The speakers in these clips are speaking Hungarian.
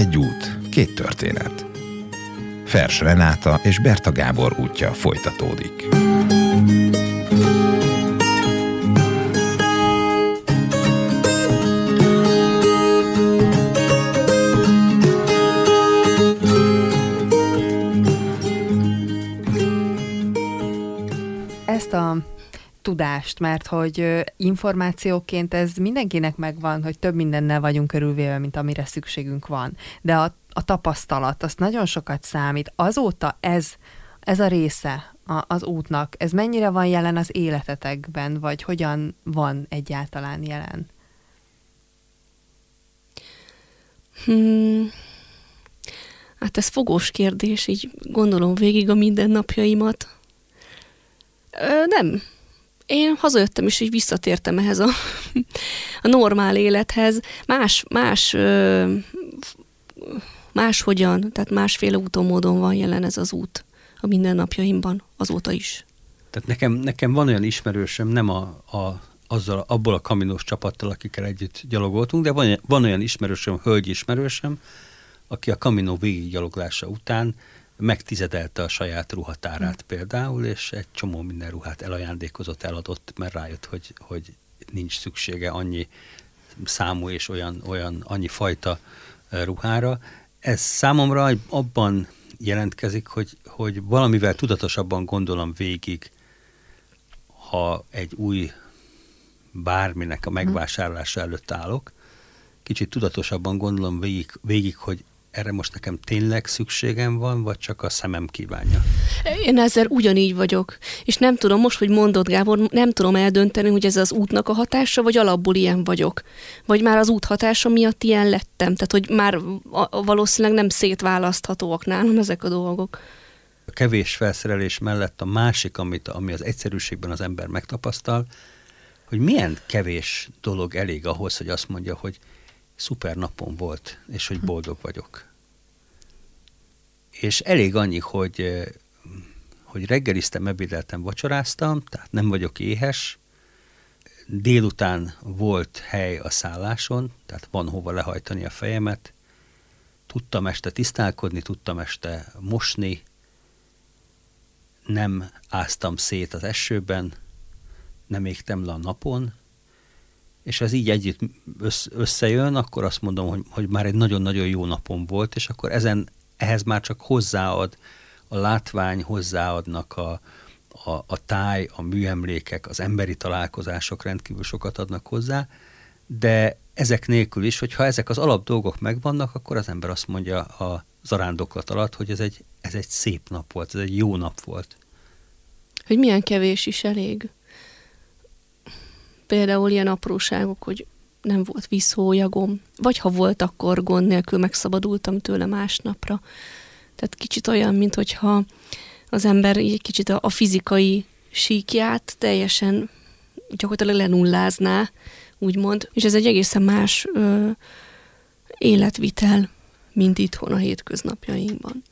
Egy út, két történet. Fers Renáta és Berta Gábor útja folytatódik. Tudást, mert hogy információként ez mindenkinek megvan, hogy több mindennel vagyunk körülvéve, mint amire szükségünk van. De a, a tapasztalat, azt nagyon sokat számít. Azóta ez, ez a része a, az útnak, ez mennyire van jelen az életetekben, vagy hogyan van egyáltalán jelen? Hmm. Hát ez fogós kérdés, így gondolom végig a mindennapjaimat. Ö, nem, én hazajöttem, és így visszatértem ehhez a, a normál élethez. Más, más, máshogyan, tehát másféle úton, módon van jelen ez az út a mindennapjaimban, azóta is. Tehát nekem, nekem van olyan ismerősöm, nem a, a, azzal, abból a kaminós csapattal, akikkel együtt gyalogoltunk, de van, van olyan ismerősöm, hölgy ismerősöm, aki a kaminó végiggyaloglása után megtizedelte a saját ruhatárát hmm. például, és egy csomó minden ruhát elajándékozott, eladott, mert rájött, hogy, hogy nincs szüksége annyi számú és olyan, olyan annyi fajta ruhára. Ez számomra abban jelentkezik, hogy, hogy valamivel tudatosabban gondolom végig, ha egy új bárminek a megvásárlása előtt állok, kicsit tudatosabban gondolom végig, végig hogy erre most nekem tényleg szükségem van, vagy csak a szemem kívánja? Én ezzel ugyanígy vagyok, és nem tudom, most, hogy mondod Gábor, nem tudom eldönteni, hogy ez az útnak a hatása, vagy alapból ilyen vagyok. Vagy már az út hatása miatt ilyen lettem, tehát hogy már valószínűleg nem szétválaszthatóak nálam ezek a dolgok. A kevés felszerelés mellett a másik, amit, ami az egyszerűségben az ember megtapasztal, hogy milyen kevés dolog elég ahhoz, hogy azt mondja, hogy szuper napom volt, és hogy boldog vagyok. És elég annyi, hogy, eh, hogy reggeliztem, ebédeltem, vacsoráztam, tehát nem vagyok éhes, délután volt hely a szálláson, tehát van hova lehajtani a fejemet, tudtam este tisztálkodni, tudtam este mosni, nem áztam szét az esőben, nem égtem le a napon, és ez így együtt összejön, akkor azt mondom, hogy, hogy már egy nagyon-nagyon jó napom volt, és akkor ezen, ehhez már csak hozzáad a látvány, hozzáadnak a, a, a táj, a műemlékek, az emberi találkozások rendkívül sokat adnak hozzá, de ezek nélkül is, hogyha ezek az alap dolgok megvannak, akkor az ember azt mondja a zarándoklat alatt, hogy ez egy, ez egy szép nap volt, ez egy jó nap volt. Hogy milyen kevés is elég például ilyen apróságok, hogy nem volt vízhólyagom, vagy ha volt, akkor gond nélkül megszabadultam tőle másnapra. Tehát kicsit olyan, mint hogyha az ember egy kicsit a, a fizikai síkját teljesen gyakorlatilag lenullázná, úgymond, és ez egy egészen más ö, életvitel, mint itthon a hétköznapjainkban.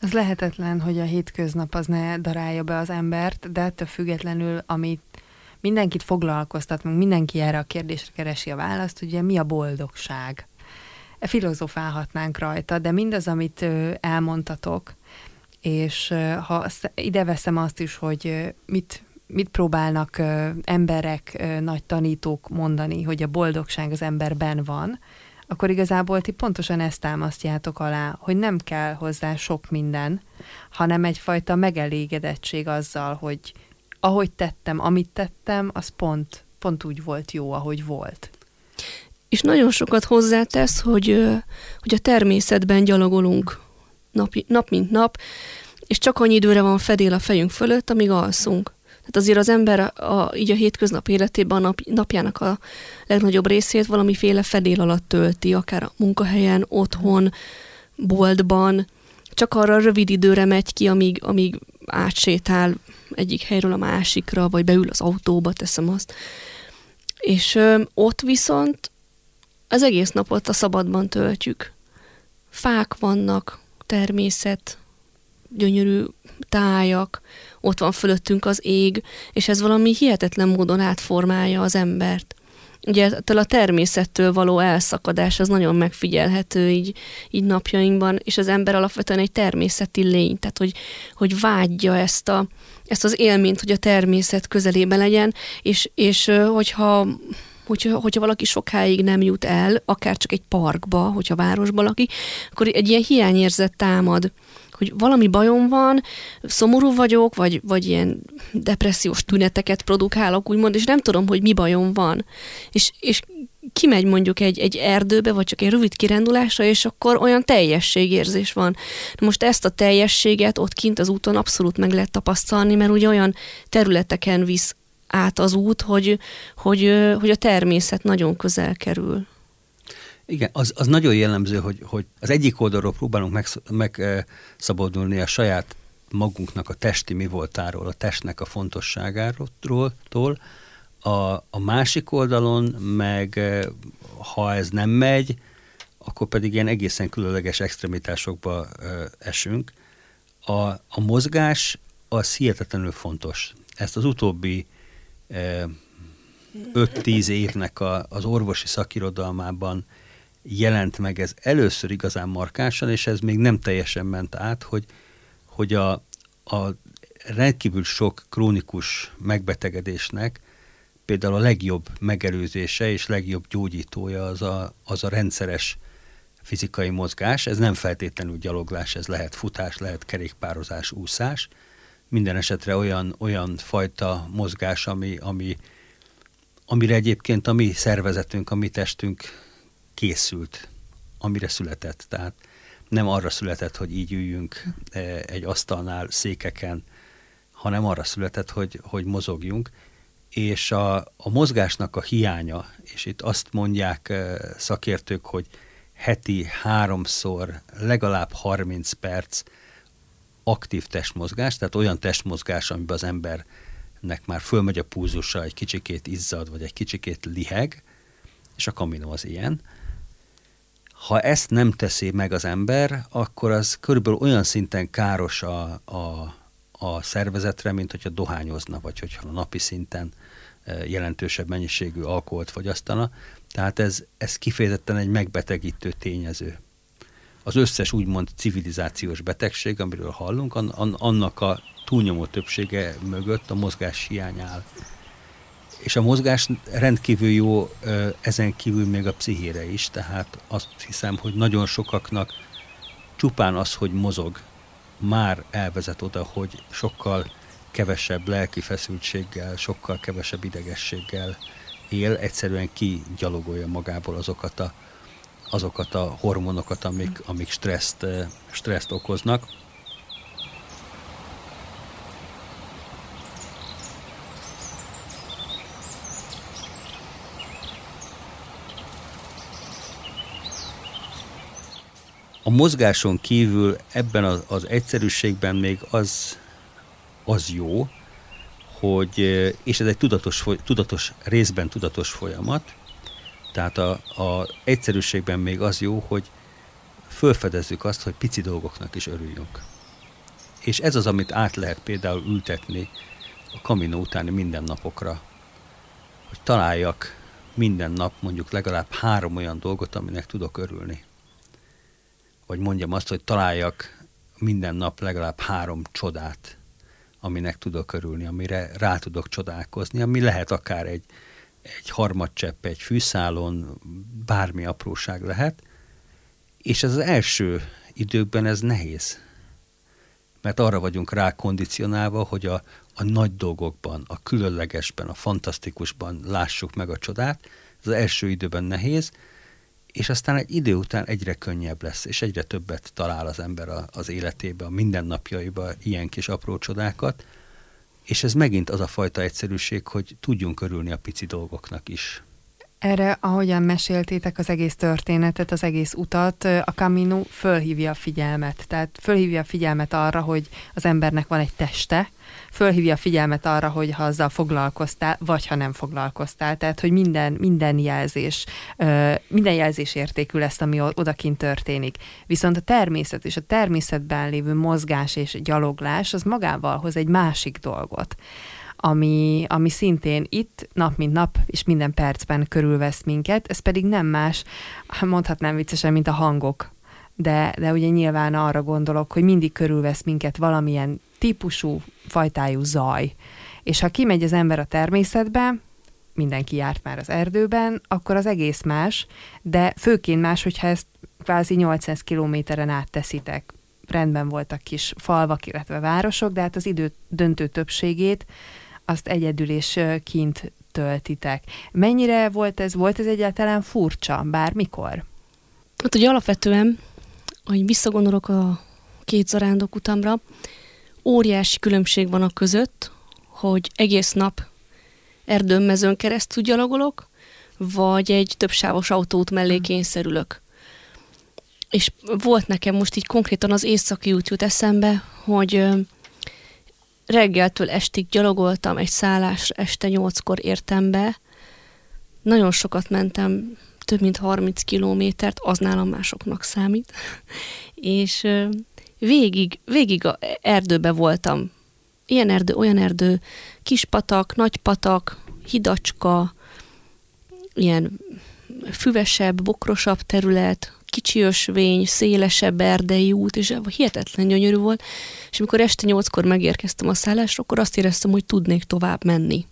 Az lehetetlen, hogy a hétköznap az ne darálja be az embert, de ettől függetlenül, amit mindenkit foglalkoztat, meg mindenki erre a kérdésre keresi a választ, ugye mi a boldogság? E filozofálhatnánk rajta, de mindaz, amit elmondtatok, és ha ide veszem azt is, hogy mit, mit próbálnak emberek, nagy tanítók mondani, hogy a boldogság az emberben van, akkor igazából ti pontosan ezt támasztjátok alá, hogy nem kell hozzá sok minden, hanem egyfajta megelégedettség azzal, hogy ahogy tettem, amit tettem, az pont, pont úgy volt jó, ahogy volt. És nagyon sokat hozzátesz, hogy, hogy a természetben gyalogolunk nap, nap mint nap, és csak annyi időre van fedél a fejünk fölött, amíg alszunk. Tehát azért az ember a, így a hétköznap életében a nap, napjának a legnagyobb részét valamiféle fedél alatt tölti, akár a munkahelyen, otthon, boltban, csak arra rövid időre megy ki, amíg, amíg átsétál egyik helyről a másikra, vagy beül az autóba, teszem azt. És ö, ott viszont az egész napot a szabadban töltjük. Fák vannak, természet, gyönyörű tájak, ott van fölöttünk az ég, és ez valami hihetetlen módon átformálja az embert. Ugye ettől a természettől való elszakadás az nagyon megfigyelhető így, így napjainkban, és az ember alapvetően egy természeti lény, tehát hogy, hogy vágyja ezt, a, ezt az élményt, hogy a természet közelében legyen, és, és hogyha hogyha, hogyha valaki sokáig nem jut el, akár csak egy parkba, hogyha városba lakik, akkor egy ilyen hiányérzet támad hogy valami bajom van, szomorú vagyok, vagy, vagy ilyen depressziós tüneteket produkálok, úgymond, és nem tudom, hogy mi bajom van. És, és kimegy mondjuk egy, egy erdőbe, vagy csak egy rövid kirándulásra, és akkor olyan teljességérzés van. Most ezt a teljességet ott kint az úton abszolút meg lehet tapasztalni, mert ugye olyan területeken visz át az út, hogy, hogy, hogy a természet nagyon közel kerül. Igen, az, az nagyon jellemző, hogy, hogy az egyik oldalról próbálunk megszabadulni a saját magunknak a testi mi voltáról, a testnek a fontosságáról, a, a másik oldalon meg ha ez nem megy, akkor pedig ilyen egészen különleges extremitásokba ö, esünk. A, a mozgás az hihetetlenül fontos. Ezt az utóbbi 5-10 évnek a, az orvosi szakirodalmában jelent meg ez először igazán markánsan, és ez még nem teljesen ment át, hogy, hogy a, a rendkívül sok krónikus megbetegedésnek például a legjobb megelőzése és legjobb gyógyítója az a, az a rendszeres fizikai mozgás. Ez nem feltétlenül gyaloglás, ez lehet futás, lehet kerékpározás, úszás. Minden esetre olyan, olyan fajta mozgás, ami, ami, amire egyébként a mi szervezetünk, a mi testünk készült, amire született. Tehát nem arra született, hogy így üljünk e, egy asztalnál, székeken, hanem arra született, hogy, hogy mozogjunk. És a, a mozgásnak a hiánya, és itt azt mondják e, szakértők, hogy heti háromszor, legalább 30 perc aktív testmozgás, tehát olyan testmozgás, amiben az embernek már fölmegy a púzusa, egy kicsikét izzad, vagy egy kicsikét liheg, és a kaminó az ilyen, ha ezt nem teszi meg az ember, akkor az körülbelül olyan szinten káros a, a, a szervezetre, mint hogyha dohányozna, vagy hogyha a napi szinten e, jelentősebb mennyiségű alkoholt fogyasztana. Tehát ez, ez kifejezetten egy megbetegítő tényező. Az összes úgymond civilizációs betegség, amiről hallunk, annak a túlnyomó többsége mögött a mozgás hiány áll és a mozgás rendkívül jó ezen kívül még a pszichére is, tehát azt hiszem, hogy nagyon sokaknak csupán az, hogy mozog, már elvezet oda, hogy sokkal kevesebb lelki feszültséggel, sokkal kevesebb idegességgel él, egyszerűen kigyalogolja magából azokat a, azokat a hormonokat, amik, amik stresszt, stresszt okoznak. Mozgáson kívül ebben az, az egyszerűségben még az, az jó, hogy, és ez egy tudatos, tudatos, részben tudatos folyamat, tehát a, a egyszerűségben még az jó, hogy fölfedezzük azt, hogy pici dolgoknak is örüljünk. És ez az, amit át lehet például ültetni a kaminó utáni mindennapokra, hogy találjak minden nap mondjuk legalább három olyan dolgot, aminek tudok örülni vagy mondjam azt, hogy találjak minden nap legalább három csodát, aminek tudok örülni, amire rá tudok csodálkozni, ami lehet akár egy, egy harmadcsepp, egy fűszálon, bármi apróság lehet, és ez az első időkben ez nehéz. Mert arra vagyunk rá kondicionálva, hogy a, a nagy dolgokban, a különlegesben, a fantasztikusban lássuk meg a csodát. Ez az első időben nehéz, és aztán egy idő után egyre könnyebb lesz, és egyre többet talál az ember a, az életébe, a mindennapjaiba ilyen kis apró csodákat, és ez megint az a fajta egyszerűség, hogy tudjunk örülni a pici dolgoknak is. Erre, ahogyan meséltétek az egész történetet, az egész utat, a Camino fölhívja a figyelmet. Tehát fölhívja a figyelmet arra, hogy az embernek van egy teste, fölhívja a figyelmet arra, hogy ha azzal foglalkoztál, vagy ha nem foglalkoztál. Tehát, hogy minden, minden jelzés, minden jelzés értékű lesz, ami odakint történik. Viszont a természet és a természetben lévő mozgás és gyaloglás, az magával hoz egy másik dolgot ami, ami szintén itt nap mint nap és minden percben körülvesz minket, ez pedig nem más, mondhatnám viccesen, mint a hangok. De, de ugye nyilván arra gondolok, hogy mindig körülvesz minket valamilyen típusú, fajtájú zaj. És ha kimegy az ember a természetbe, mindenki járt már az erdőben, akkor az egész más, de főként más, hogyha ezt kvázi 800 kilométeren átteszitek. Rendben voltak kis falvak, illetve városok, de hát az idő döntő többségét azt egyedül és kint töltitek. Mennyire volt ez, volt ez egyáltalán furcsa, bármikor? Hát ugye alapvetően, hogy visszagondolok a két zarándok utamra, óriási különbség van a között, hogy egész nap erdőmezőn keresztül gyalogolok, vagy egy többsávos autót mellé hmm. kényszerülök. És volt nekem most így konkrétan az északi út jut eszembe, hogy reggeltől estig gyalogoltam egy szállás, este nyolckor értem be, nagyon sokat mentem, több mint 30 kilométert, az nálam másoknak számít, és végig, végig a erdőbe voltam. Ilyen erdő, olyan erdő, kis patak, nagy patak, hidacska, ilyen füvesebb, bokrosabb terület, kicsi ösvény, szélesebb erdei út, és hihetetlen gyönyörű volt, és amikor este nyolckor megérkeztem a szállásra, akkor azt éreztem, hogy tudnék tovább menni.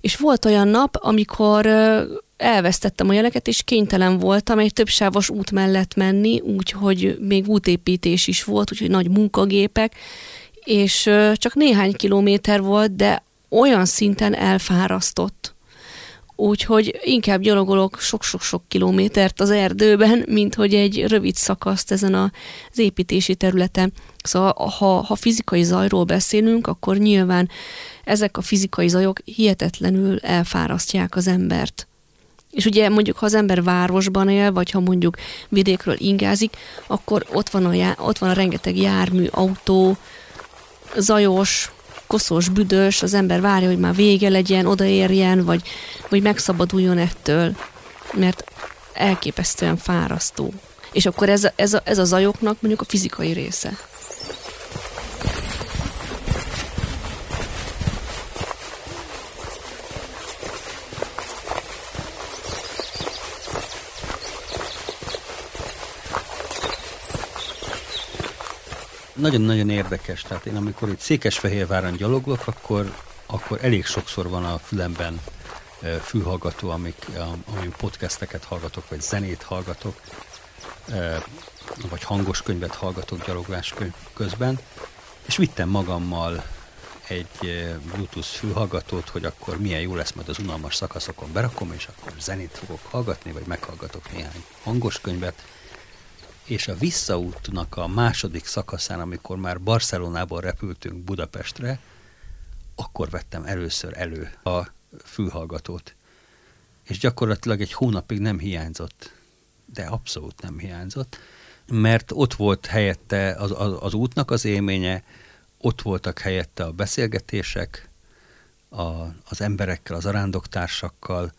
És volt olyan nap, amikor elvesztettem a jeleket, és kénytelen voltam egy többsávos út mellett menni, úgyhogy még útépítés is volt, úgyhogy nagy munkagépek, és csak néhány kilométer volt, de olyan szinten elfárasztott, úgyhogy inkább gyalogolok sok-sok-sok kilométert az erdőben, mint hogy egy rövid szakaszt ezen az építési területen. Szóval ha, ha fizikai zajról beszélünk, akkor nyilván ezek a fizikai zajok hihetetlenül elfárasztják az embert. És ugye mondjuk, ha az ember városban él, vagy ha mondjuk vidékről ingázik, akkor ott van a, já- ott van a rengeteg jármű, autó, zajos, koszos, büdös, az ember várja, hogy már vége legyen, odaérjen, vagy, vagy megszabaduljon ettől, mert elképesztően fárasztó. És akkor ez a, ez a, ez a zajoknak mondjuk a fizikai része. Nagyon-nagyon érdekes. Tehát én amikor itt Székesfehérváron gyaloglok, akkor, akkor elég sokszor van a fülemben fülhallgató, amik, amik podcasteket hallgatok, vagy zenét hallgatok, vagy hangos könyvet hallgatok gyaloglás közben, és vittem magammal egy Bluetooth fülhallgatót, hogy akkor milyen jó lesz, majd az unalmas szakaszokon berakom, és akkor zenét fogok hallgatni, vagy meghallgatok néhány hangos könyvet, és a visszaútnak a második szakaszán, amikor már Barcelonából repültünk Budapestre, akkor vettem először elő a fülhallgatót. És gyakorlatilag egy hónapig nem hiányzott, de abszolút nem hiányzott, mert ott volt helyette az, az, az útnak az élménye, ott voltak helyette a beszélgetések a, az emberekkel, az arándoktársakkal,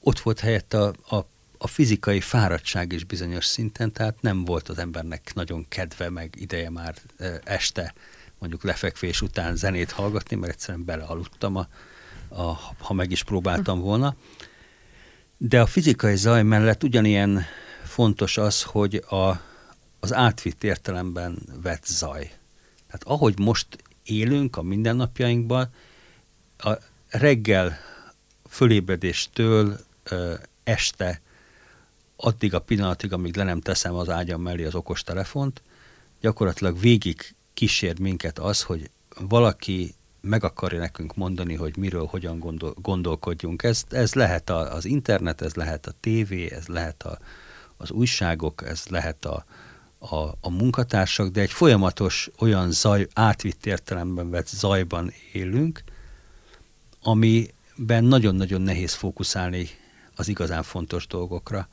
ott volt helyette a, a a fizikai fáradtság is bizonyos szinten, tehát nem volt az embernek nagyon kedve, meg ideje már este mondjuk lefekvés után zenét hallgatni, mert egyszerűen belealudtam, a, a, ha meg is próbáltam volna. De a fizikai zaj mellett ugyanilyen fontos az, hogy a, az átvitt értelemben vett zaj. Tehát ahogy most élünk a mindennapjainkban, a reggel fölébredéstől ö, este addig a pillanatig, amíg le nem teszem az ágyam mellé az okostelefont, gyakorlatilag végig kísér minket az, hogy valaki meg akarja nekünk mondani, hogy miről, hogyan gondol, gondolkodjunk. Ez, ez lehet a, az internet, ez lehet a tévé, ez lehet a, az újságok, ez lehet a, a, a munkatársak, de egy folyamatos olyan zaj, átvitt értelemben vett zajban élünk, amiben nagyon-nagyon nehéz fókuszálni az igazán fontos dolgokra.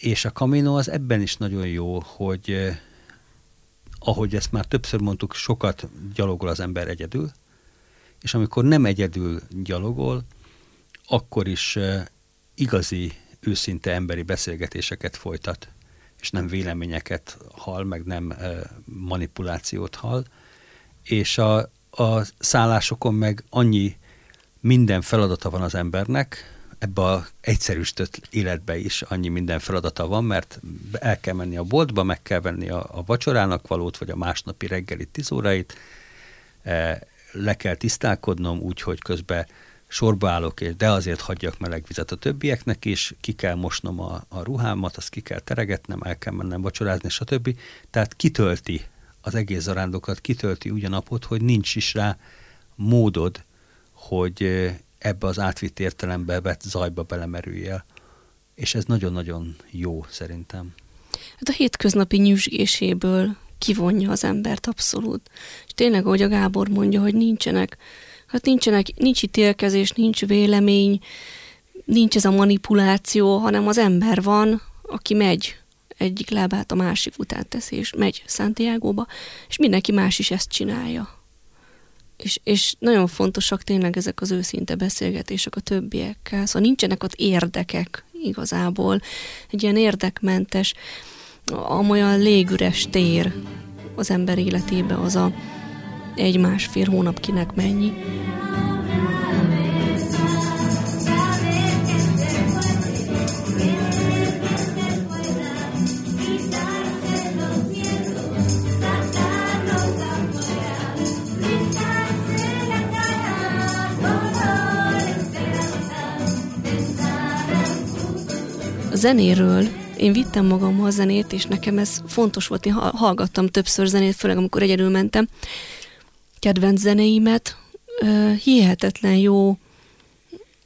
És a Camino az ebben is nagyon jó, hogy eh, ahogy ezt már többször mondtuk, sokat gyalogol az ember egyedül, és amikor nem egyedül gyalogol, akkor is eh, igazi, őszinte emberi beszélgetéseket folytat, és nem véleményeket hall, meg nem eh, manipulációt hall, és a, a szállásokon meg annyi minden feladata van az embernek, ebbe a egyszerűsített életbe is annyi minden feladata van, mert el kell menni a boltba, meg kell venni a, a vacsorának valót, vagy a másnapi reggeli tíz órait, e, le kell tisztálkodnom úgy, hogy közben sorba állok, de azért hagyjak meleg vizet a többieknek is, ki kell mosnom a, a ruhámat, azt ki kell teregetnem, el kell mennem vacsorázni, stb. Tehát kitölti az egész zarándokat, kitölti úgy a napot, hogy nincs is rá módod, hogy ebbe az átvitt értelembe vett zajba belemerüljél. És ez nagyon-nagyon jó szerintem. Hát a hétköznapi nyüzsgéséből kivonja az embert abszolút. És tényleg, ahogy a Gábor mondja, hogy nincsenek, hát nincsenek, nincs ítélkezés, nincs vélemény, nincs ez a manipuláció, hanem az ember van, aki megy egyik lábát a másik után teszi, és megy Santiago-ba, és mindenki más is ezt csinálja. És, és nagyon fontosak tényleg ezek az őszinte beszélgetések a többiekkel, szóval nincsenek ott érdekek igazából. Egy ilyen érdekmentes, amolyan légüres tér az ember életébe az a egy-másfél hónap kinek mennyi. Zenéről én vittem magammal zenét, és nekem ez fontos volt, én hallgattam többször zenét, főleg amikor egyedül mentem. Kedvenc zenéimet, hihetetlen jó,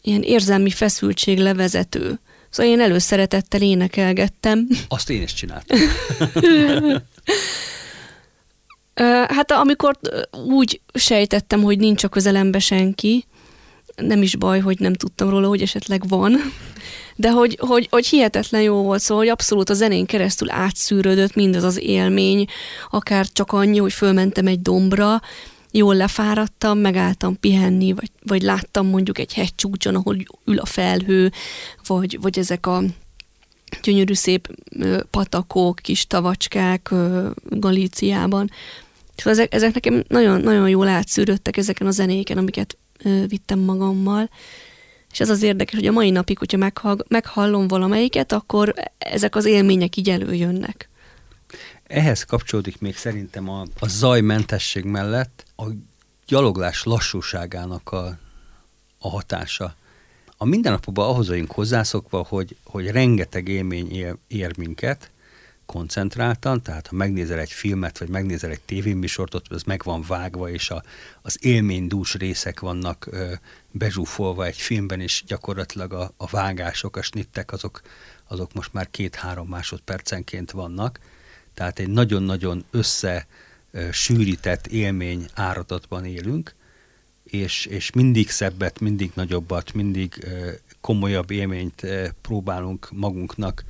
ilyen érzelmi feszültség levezető. Szóval én előszeretettel énekelgettem. Azt én is csináltam. hát amikor úgy sejtettem, hogy nincs a közelembe senki, nem is baj, hogy nem tudtam róla, hogy esetleg van, de hogy, hogy, hogy hihetetlen jó volt, szóval hogy abszolút a zenén keresztül átszűrődött mindez az élmény, akár csak annyi, hogy fölmentem egy dombra, jól lefáradtam, megálltam pihenni, vagy, vagy láttam mondjuk egy hegycsúcson, ahol ül a felhő, vagy, vagy ezek a gyönyörű szép patakok, kis tavacskák Galíciában. És ezek, ezek nekem nagyon, nagyon jól átszűrődtek ezeken a zenéken, amiket vittem magammal. És ez az érdekes, hogy a mai napig, hogyha meghall, meghallom valamelyiket, akkor ezek az élmények így előjönnek. Ehhez kapcsolódik még szerintem a, a zajmentesség mellett a gyaloglás lassúságának a, a hatása. A mindennapokban ahhoz vagyunk hozzászokva, hogy, hogy rengeteg élmény ér, ér minket, koncentráltan, tehát ha megnézel egy filmet, vagy megnézel egy tévéműsort, ott ez meg van vágva, és a, az élménydús részek vannak ö, bezsúfolva egy filmben, és gyakorlatilag a, a vágások, a snittek, azok, azok most már két-három másodpercenként vannak. Tehát egy nagyon-nagyon össze sűrített élmény áradatban élünk, és, és mindig szebbet, mindig nagyobbat, mindig komolyabb élményt próbálunk magunknak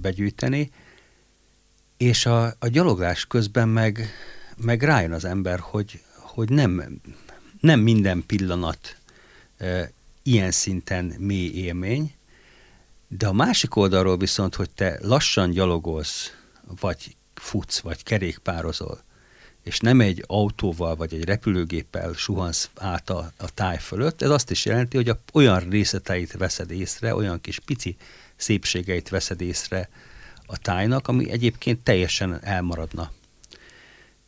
begyűjteni, és a, a gyaloglás közben meg, meg rájön az ember, hogy, hogy nem, nem minden pillanat e, ilyen szinten mély élmény, de a másik oldalról viszont, hogy te lassan gyalogolsz, vagy futsz, vagy kerékpározol, és nem egy autóval vagy egy repülőgéppel suhansz át a, a táj fölött, ez azt is jelenti, hogy a, olyan részleteit veszed észre, olyan kis pici szépségeit veszed észre a tájnak, ami egyébként teljesen elmaradna.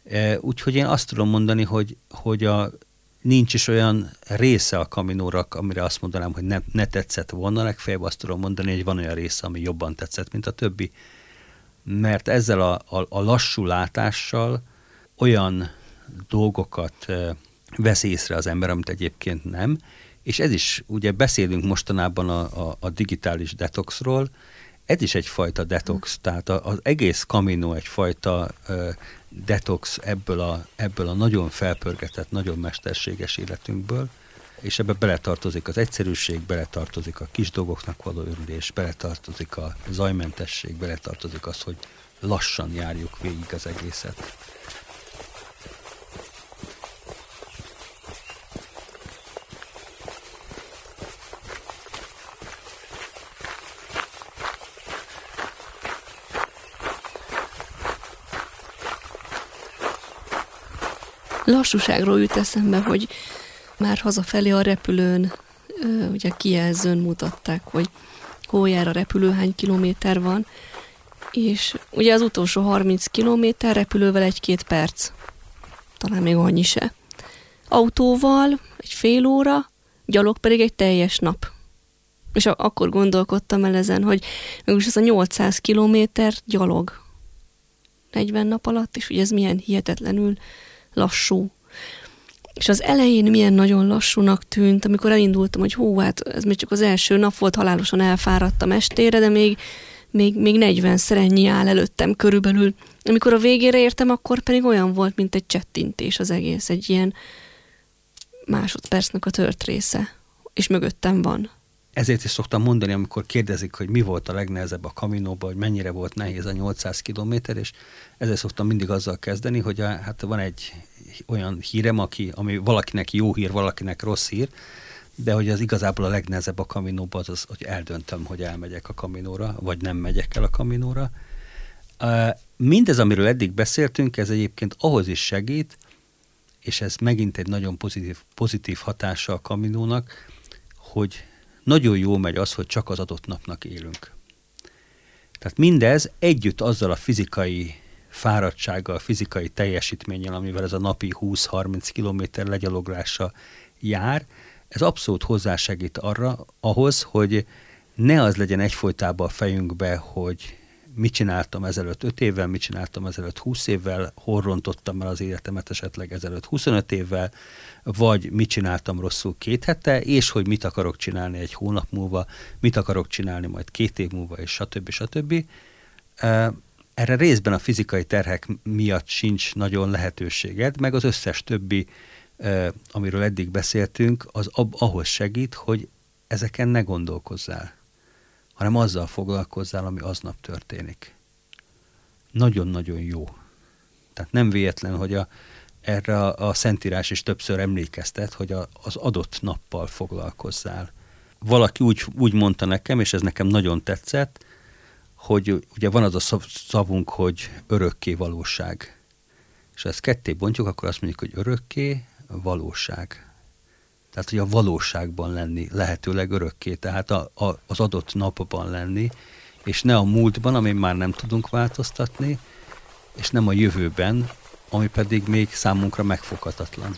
E, úgyhogy én azt tudom mondani, hogy, hogy a, nincs is olyan része a kaminórak, amire azt mondanám, hogy ne, ne tetszett volna, legfeljebb azt tudom mondani, hogy van olyan része, ami jobban tetszett, mint a többi. Mert ezzel a, a, a lassú látással olyan dolgokat e, vesz észre az ember, amit egyébként nem, és ez is, ugye beszélünk mostanában a, a, a digitális detoxról, ez is egyfajta detox, tehát az egész Camino egyfajta detox ebből a, ebből a nagyon felpörgetett, nagyon mesterséges életünkből, és ebbe beletartozik az egyszerűség, beletartozik a kis dolgoknak való örülés, beletartozik a zajmentesség, beletartozik az, hogy lassan járjuk végig az egészet. Lassúságról jut eszembe, hogy már hazafelé a repülőn, ugye kijelzőn mutatták, hogy hol jár a repülő, hány kilométer van, és ugye az utolsó 30 kilométer repülővel egy-két perc, talán még annyi se. Autóval egy fél óra, gyalog pedig egy teljes nap. És akkor gondolkodtam el ezen, hogy mégis ez a 800 kilométer gyalog 40 nap alatt, és ugye ez milyen hihetetlenül lassú. És az elején milyen nagyon lassúnak tűnt, amikor elindultam, hogy hú, hát ez még csak az első nap volt, halálosan elfáradtam estére, de még, még, még 40 ennyi áll előttem körülbelül. Amikor a végére értem, akkor pedig olyan volt, mint egy csettintés az egész, egy ilyen másodpercnek a tört része, és mögöttem van ezért is szoktam mondani, amikor kérdezik, hogy mi volt a legnehezebb a kaminóban, hogy mennyire volt nehéz a 800 kilométer, és ezért szoktam mindig azzal kezdeni, hogy a, hát van egy olyan hírem, aki, ami valakinek jó hír, valakinek rossz hír, de hogy az igazából a legnehezebb a kaminóban az, az, hogy eldöntöm, hogy elmegyek a kaminóra, vagy nem megyek el a kaminóra. Mindez, amiről eddig beszéltünk, ez egyébként ahhoz is segít, és ez megint egy nagyon pozitív, pozitív hatása a kaminónak, hogy nagyon jó megy az, hogy csak az adott napnak élünk. Tehát mindez együtt azzal a fizikai fáradtsággal, fizikai teljesítménnyel, amivel ez a napi 20-30 kilométer legyaloglása jár, ez abszolút hozzásegít arra, ahhoz, hogy ne az legyen egyfolytában a fejünkbe, hogy mit csináltam ezelőtt 5 évvel, mit csináltam ezelőtt 20 évvel, hol rontottam el az életemet esetleg ezelőtt 25 évvel, vagy mit csináltam rosszul két hete, és hogy mit akarok csinálni egy hónap múlva, mit akarok csinálni majd két év múlva, és stb. stb. Erre részben a fizikai terhek miatt sincs nagyon lehetőséged, meg az összes többi, amiről eddig beszéltünk, az ahhoz segít, hogy ezeken ne gondolkozzál hanem azzal foglalkozzál, ami aznap történik. Nagyon-nagyon jó. Tehát nem véletlen, hogy a, erre a, a Szentírás is többször emlékeztet, hogy a, az adott nappal foglalkozzál. Valaki úgy, úgy mondta nekem, és ez nekem nagyon tetszett, hogy ugye van az a szavunk, hogy örökké valóság. És ha ezt ketté bontjuk, akkor azt mondjuk, hogy örökké valóság. Tehát, hogy a valóságban lenni, lehetőleg örökké, tehát a, a, az adott napban lenni, és ne a múltban, amin már nem tudunk változtatni, és nem a jövőben, ami pedig még számunkra megfoghatatlan.